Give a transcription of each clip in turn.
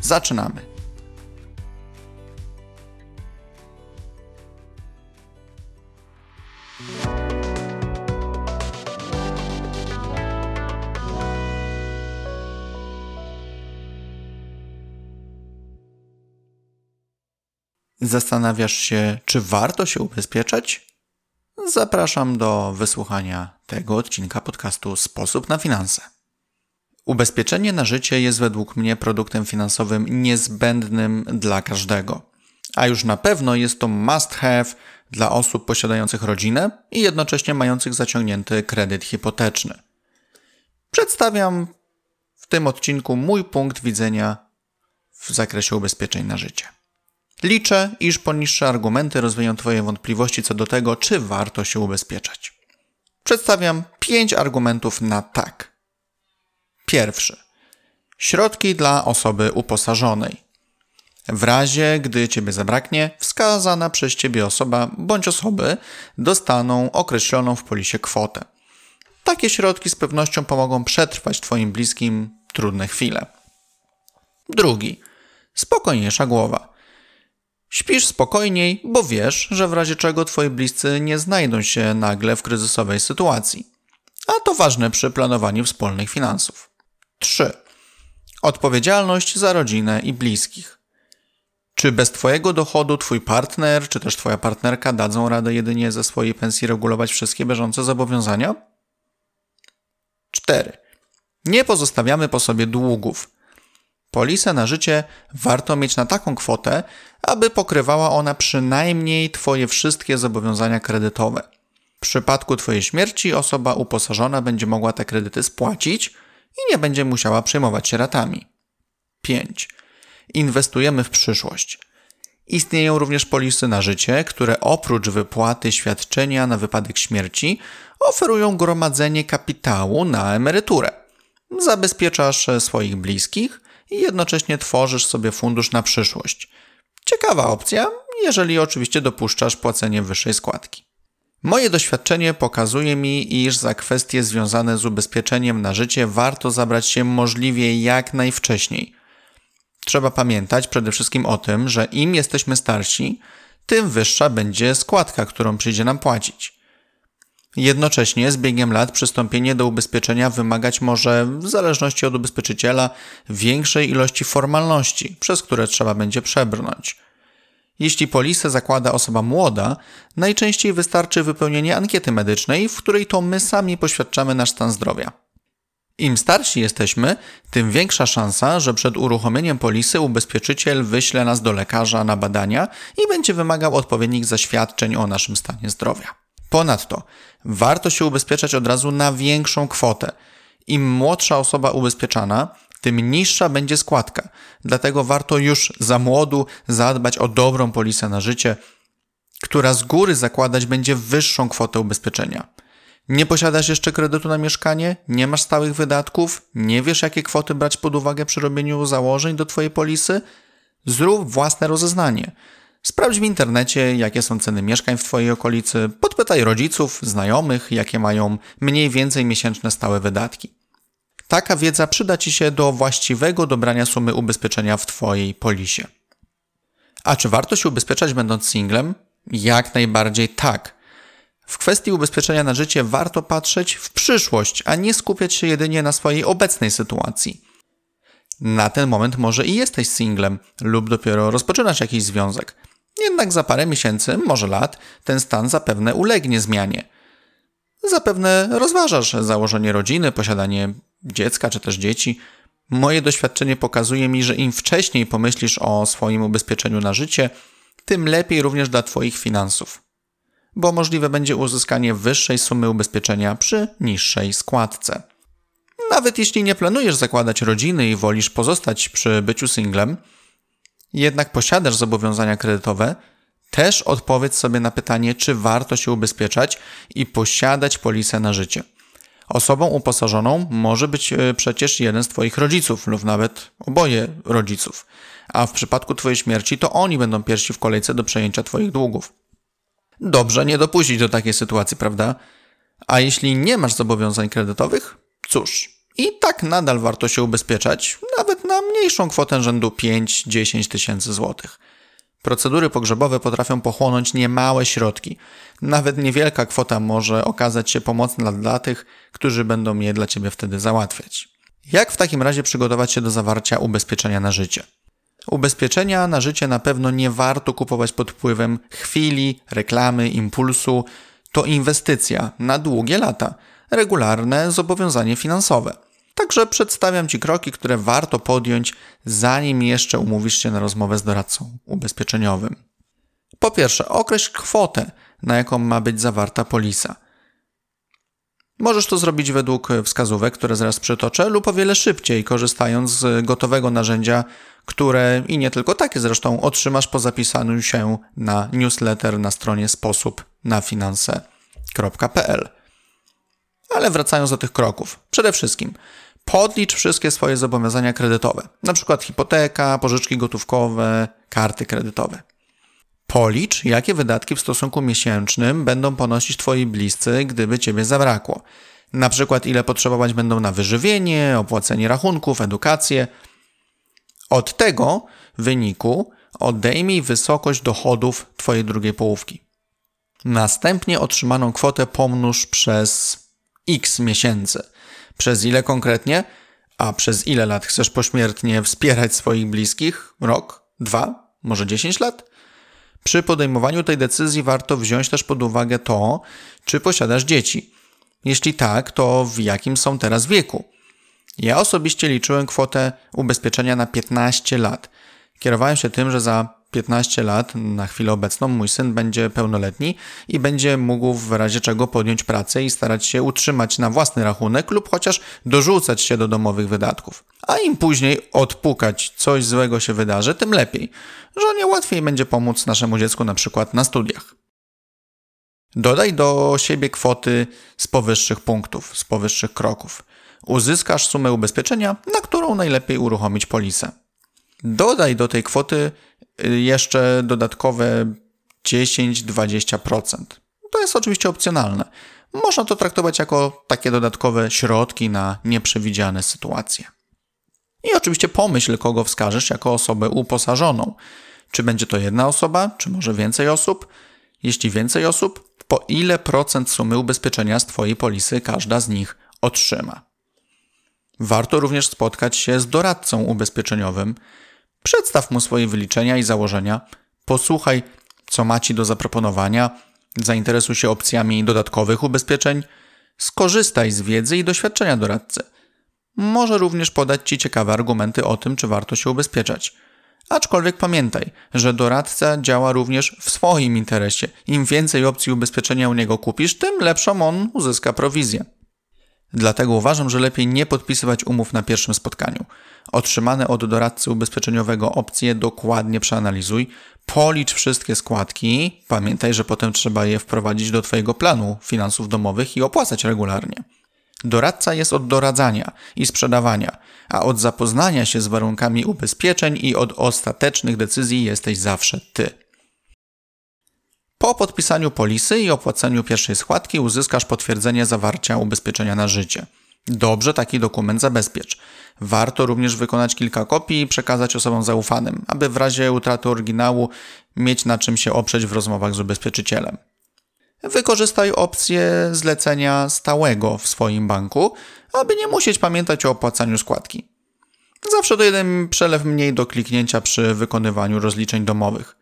Zaczynamy! Zastanawiasz się, czy warto się ubezpieczać? Zapraszam do wysłuchania tego odcinka podcastu Sposób na finanse. Ubezpieczenie na życie jest według mnie produktem finansowym niezbędnym dla każdego. A już na pewno jest to must have dla osób posiadających rodzinę i jednocześnie mających zaciągnięty kredyt hipoteczny. Przedstawiam w tym odcinku mój punkt widzenia w zakresie ubezpieczeń na życie. Liczę, iż poniższe argumenty rozwieją Twoje wątpliwości co do tego, czy warto się ubezpieczać. Przedstawiam pięć argumentów na tak. Pierwszy. Środki dla osoby uposażonej. W razie, gdy Ciebie zabraknie, wskazana przez Ciebie osoba bądź osoby dostaną określoną w polisie kwotę. Takie środki z pewnością pomogą przetrwać Twoim bliskim trudne chwile. Drugi. Spokojniejsza głowa. Śpisz spokojniej, bo wiesz, że w razie czego twoi bliscy nie znajdą się nagle w kryzysowej sytuacji. A to ważne przy planowaniu wspólnych finansów. 3. Odpowiedzialność za rodzinę i bliskich. Czy bez Twojego dochodu Twój partner, czy też Twoja partnerka dadzą radę jedynie ze swojej pensji regulować wszystkie bieżące zobowiązania? 4. Nie pozostawiamy po sobie długów. Polisę na życie warto mieć na taką kwotę, aby pokrywała ona przynajmniej Twoje wszystkie zobowiązania kredytowe. W przypadku Twojej śmierci osoba uposażona będzie mogła te kredyty spłacić i nie będzie musiała przejmować się ratami. 5. Inwestujemy w przyszłość. Istnieją również polisy na życie, które oprócz wypłaty świadczenia na wypadek śmierci oferują gromadzenie kapitału na emeryturę. Zabezpieczasz swoich bliskich i jednocześnie tworzysz sobie fundusz na przyszłość. Ciekawa opcja, jeżeli oczywiście dopuszczasz płacenie wyższej składki. Moje doświadczenie pokazuje mi, iż za kwestie związane z ubezpieczeniem na życie warto zabrać się możliwie jak najwcześniej. Trzeba pamiętać przede wszystkim o tym, że im jesteśmy starsi, tym wyższa będzie składka, którą przyjdzie nam płacić. Jednocześnie z biegiem lat przystąpienie do ubezpieczenia wymagać może, w zależności od ubezpieczyciela, większej ilości formalności, przez które trzeba będzie przebrnąć. Jeśli polisę zakłada osoba młoda, najczęściej wystarczy wypełnienie ankiety medycznej, w której to my sami poświadczamy nasz stan zdrowia. Im starsi jesteśmy, tym większa szansa, że przed uruchomieniem polisy ubezpieczyciel wyśle nas do lekarza na badania i będzie wymagał odpowiednich zaświadczeń o naszym stanie zdrowia. Ponadto warto się ubezpieczać od razu na większą kwotę. Im młodsza osoba ubezpieczana, tym niższa będzie składka. Dlatego warto już za młodu zadbać o dobrą polisę na życie, która z góry zakładać będzie wyższą kwotę ubezpieczenia. Nie posiadasz jeszcze kredytu na mieszkanie, nie masz stałych wydatków, nie wiesz jakie kwoty brać pod uwagę przy robieniu założeń do Twojej polisy? Zrób własne rozeznanie. Sprawdź w internecie, jakie są ceny mieszkań w Twojej okolicy, podpytaj rodziców, znajomych, jakie mają mniej więcej miesięczne stałe wydatki. Taka wiedza przyda Ci się do właściwego dobrania sumy ubezpieczenia w Twojej polisie. A czy warto się ubezpieczać będąc singlem? Jak najbardziej tak. W kwestii ubezpieczenia na życie warto patrzeć w przyszłość, a nie skupiać się jedynie na swojej obecnej sytuacji. Na ten moment może i jesteś singlem lub dopiero rozpoczynasz jakiś związek. Jednak za parę miesięcy, może lat, ten stan zapewne ulegnie zmianie. Zapewne rozważasz założenie rodziny, posiadanie dziecka czy też dzieci. Moje doświadczenie pokazuje mi, że im wcześniej pomyślisz o swoim ubezpieczeniu na życie, tym lepiej również dla Twoich finansów, bo możliwe będzie uzyskanie wyższej sumy ubezpieczenia przy niższej składce. Nawet jeśli nie planujesz zakładać rodziny i wolisz pozostać przy byciu singlem, jednak posiadasz zobowiązania kredytowe, też odpowiedz sobie na pytanie, czy warto się ubezpieczać i posiadać polisę na życie. Osobą uposażoną może być e, przecież jeden z Twoich rodziców lub nawet oboje rodziców, a w przypadku Twojej śmierci to oni będą pierwsi w kolejce do przejęcia Twoich długów. Dobrze nie dopuścić do takiej sytuacji, prawda? A jeśli nie masz zobowiązań kredytowych, cóż, i tak nadal warto się ubezpieczać, nawet na mniejszą kwotę rzędu 5-10 tysięcy złotych. Procedury pogrzebowe potrafią pochłonąć niemałe środki. Nawet niewielka kwota może okazać się pomocna dla tych, którzy będą je dla Ciebie wtedy załatwiać. Jak w takim razie przygotować się do zawarcia ubezpieczenia na życie? Ubezpieczenia na życie na pewno nie warto kupować pod wpływem chwili, reklamy, impulsu. To inwestycja na długie lata, regularne zobowiązanie finansowe. Także przedstawiam Ci kroki, które warto podjąć, zanim jeszcze umówisz się na rozmowę z doradcą ubezpieczeniowym. Po pierwsze, określ kwotę, na jaką ma być zawarta polisa. Możesz to zrobić według wskazówek, które zaraz przytoczę, lub o wiele szybciej, korzystając z gotowego narzędzia, które i nie tylko takie zresztą otrzymasz po zapisaniu się na newsletter na stronie sposób na finanse.pl. Ale wracając do tych kroków. Przede wszystkim podlicz wszystkie swoje zobowiązania kredytowe, np. hipoteka, pożyczki gotówkowe, karty kredytowe. Policz, jakie wydatki w stosunku miesięcznym będą ponosić Twoi bliscy, gdyby Ciebie zabrakło. Na przykład ile potrzebować będą na wyżywienie, opłacenie rachunków, edukację. Od tego wyniku odejmij wysokość dochodów Twojej drugiej połówki. Następnie otrzymaną kwotę pomnóż przez x miesięcy. Przez ile konkretnie? A przez ile lat chcesz pośmiertnie wspierać swoich bliskich? Rok? Dwa? Może dziesięć lat? Przy podejmowaniu tej decyzji warto wziąć też pod uwagę to, czy posiadasz dzieci. Jeśli tak, to w jakim są teraz wieku? Ja osobiście liczyłem kwotę ubezpieczenia na 15 lat. Kierowałem się tym, że za 15 lat, na chwilę obecną, mój syn będzie pełnoletni i będzie mógł w razie czego podjąć pracę i starać się utrzymać na własny rachunek lub chociaż dorzucać się do domowych wydatków. A im później odpukać coś złego się wydarzy, tym lepiej. Żonie łatwiej będzie pomóc naszemu dziecku na przykład na studiach. Dodaj do siebie kwoty z powyższych punktów, z powyższych kroków. Uzyskasz sumę ubezpieczenia, na którą najlepiej uruchomić polisę. Dodaj do tej kwoty jeszcze dodatkowe 10-20%. To jest oczywiście opcjonalne. Można to traktować jako takie dodatkowe środki na nieprzewidziane sytuacje. I oczywiście pomyśl, kogo wskażesz jako osobę uposażoną. Czy będzie to jedna osoba, czy może więcej osób? Jeśli więcej osób, po ile procent sumy ubezpieczenia z Twojej polisy każda z nich otrzyma? Warto również spotkać się z doradcą ubezpieczeniowym, Przedstaw mu swoje wyliczenia i założenia, posłuchaj, co ma ci do zaproponowania, zainteresuj się opcjami dodatkowych ubezpieczeń, skorzystaj z wiedzy i doświadczenia doradcy. Może również podać ci ciekawe argumenty o tym, czy warto się ubezpieczać. Aczkolwiek pamiętaj, że doradca działa również w swoim interesie. Im więcej opcji ubezpieczenia u niego kupisz, tym lepszą on uzyska prowizję. Dlatego uważam, że lepiej nie podpisywać umów na pierwszym spotkaniu. Otrzymane od doradcy ubezpieczeniowego opcje dokładnie przeanalizuj, policz wszystkie składki, pamiętaj, że potem trzeba je wprowadzić do Twojego planu finansów domowych i opłacać regularnie. Doradca jest od doradzania i sprzedawania, a od zapoznania się z warunkami ubezpieczeń i od ostatecznych decyzji jesteś zawsze Ty. Po podpisaniu polisy i opłaceniu pierwszej składki uzyskasz potwierdzenie zawarcia ubezpieczenia na życie. Dobrze taki dokument zabezpiecz. Warto również wykonać kilka kopii i przekazać osobom zaufanym, aby w razie utraty oryginału mieć na czym się oprzeć w rozmowach z ubezpieczycielem. Wykorzystaj opcję zlecenia stałego w swoim banku, aby nie musieć pamiętać o opłacaniu składki. Zawsze to jeden przelew mniej do kliknięcia przy wykonywaniu rozliczeń domowych.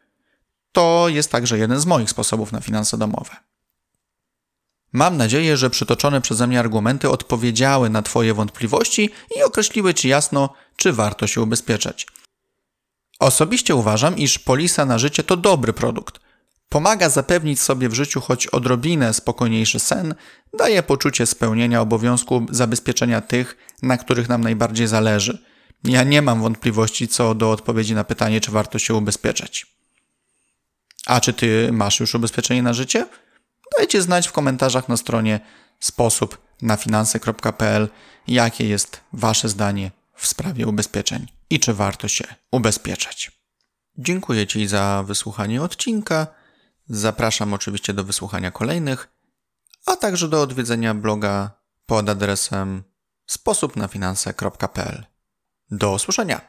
To jest także jeden z moich sposobów na finanse domowe. Mam nadzieję, że przytoczone przeze mnie argumenty odpowiedziały na Twoje wątpliwości i określiły Ci jasno, czy warto się ubezpieczać. Osobiście uważam, iż polisa na życie to dobry produkt. Pomaga zapewnić sobie w życiu choć odrobinę spokojniejszy sen, daje poczucie spełnienia obowiązku zabezpieczenia tych, na których nam najbardziej zależy. Ja nie mam wątpliwości co do odpowiedzi na pytanie, czy warto się ubezpieczać. A czy ty masz już ubezpieczenie na życie? Dajcie znać w komentarzach na stronie sposób na finanse.pl, jakie jest Wasze zdanie w sprawie ubezpieczeń i czy warto się ubezpieczać. Dziękuję Ci za wysłuchanie odcinka. Zapraszam oczywiście do wysłuchania kolejnych, a także do odwiedzenia bloga pod adresem sposobnafinanse.pl. Do usłyszenia!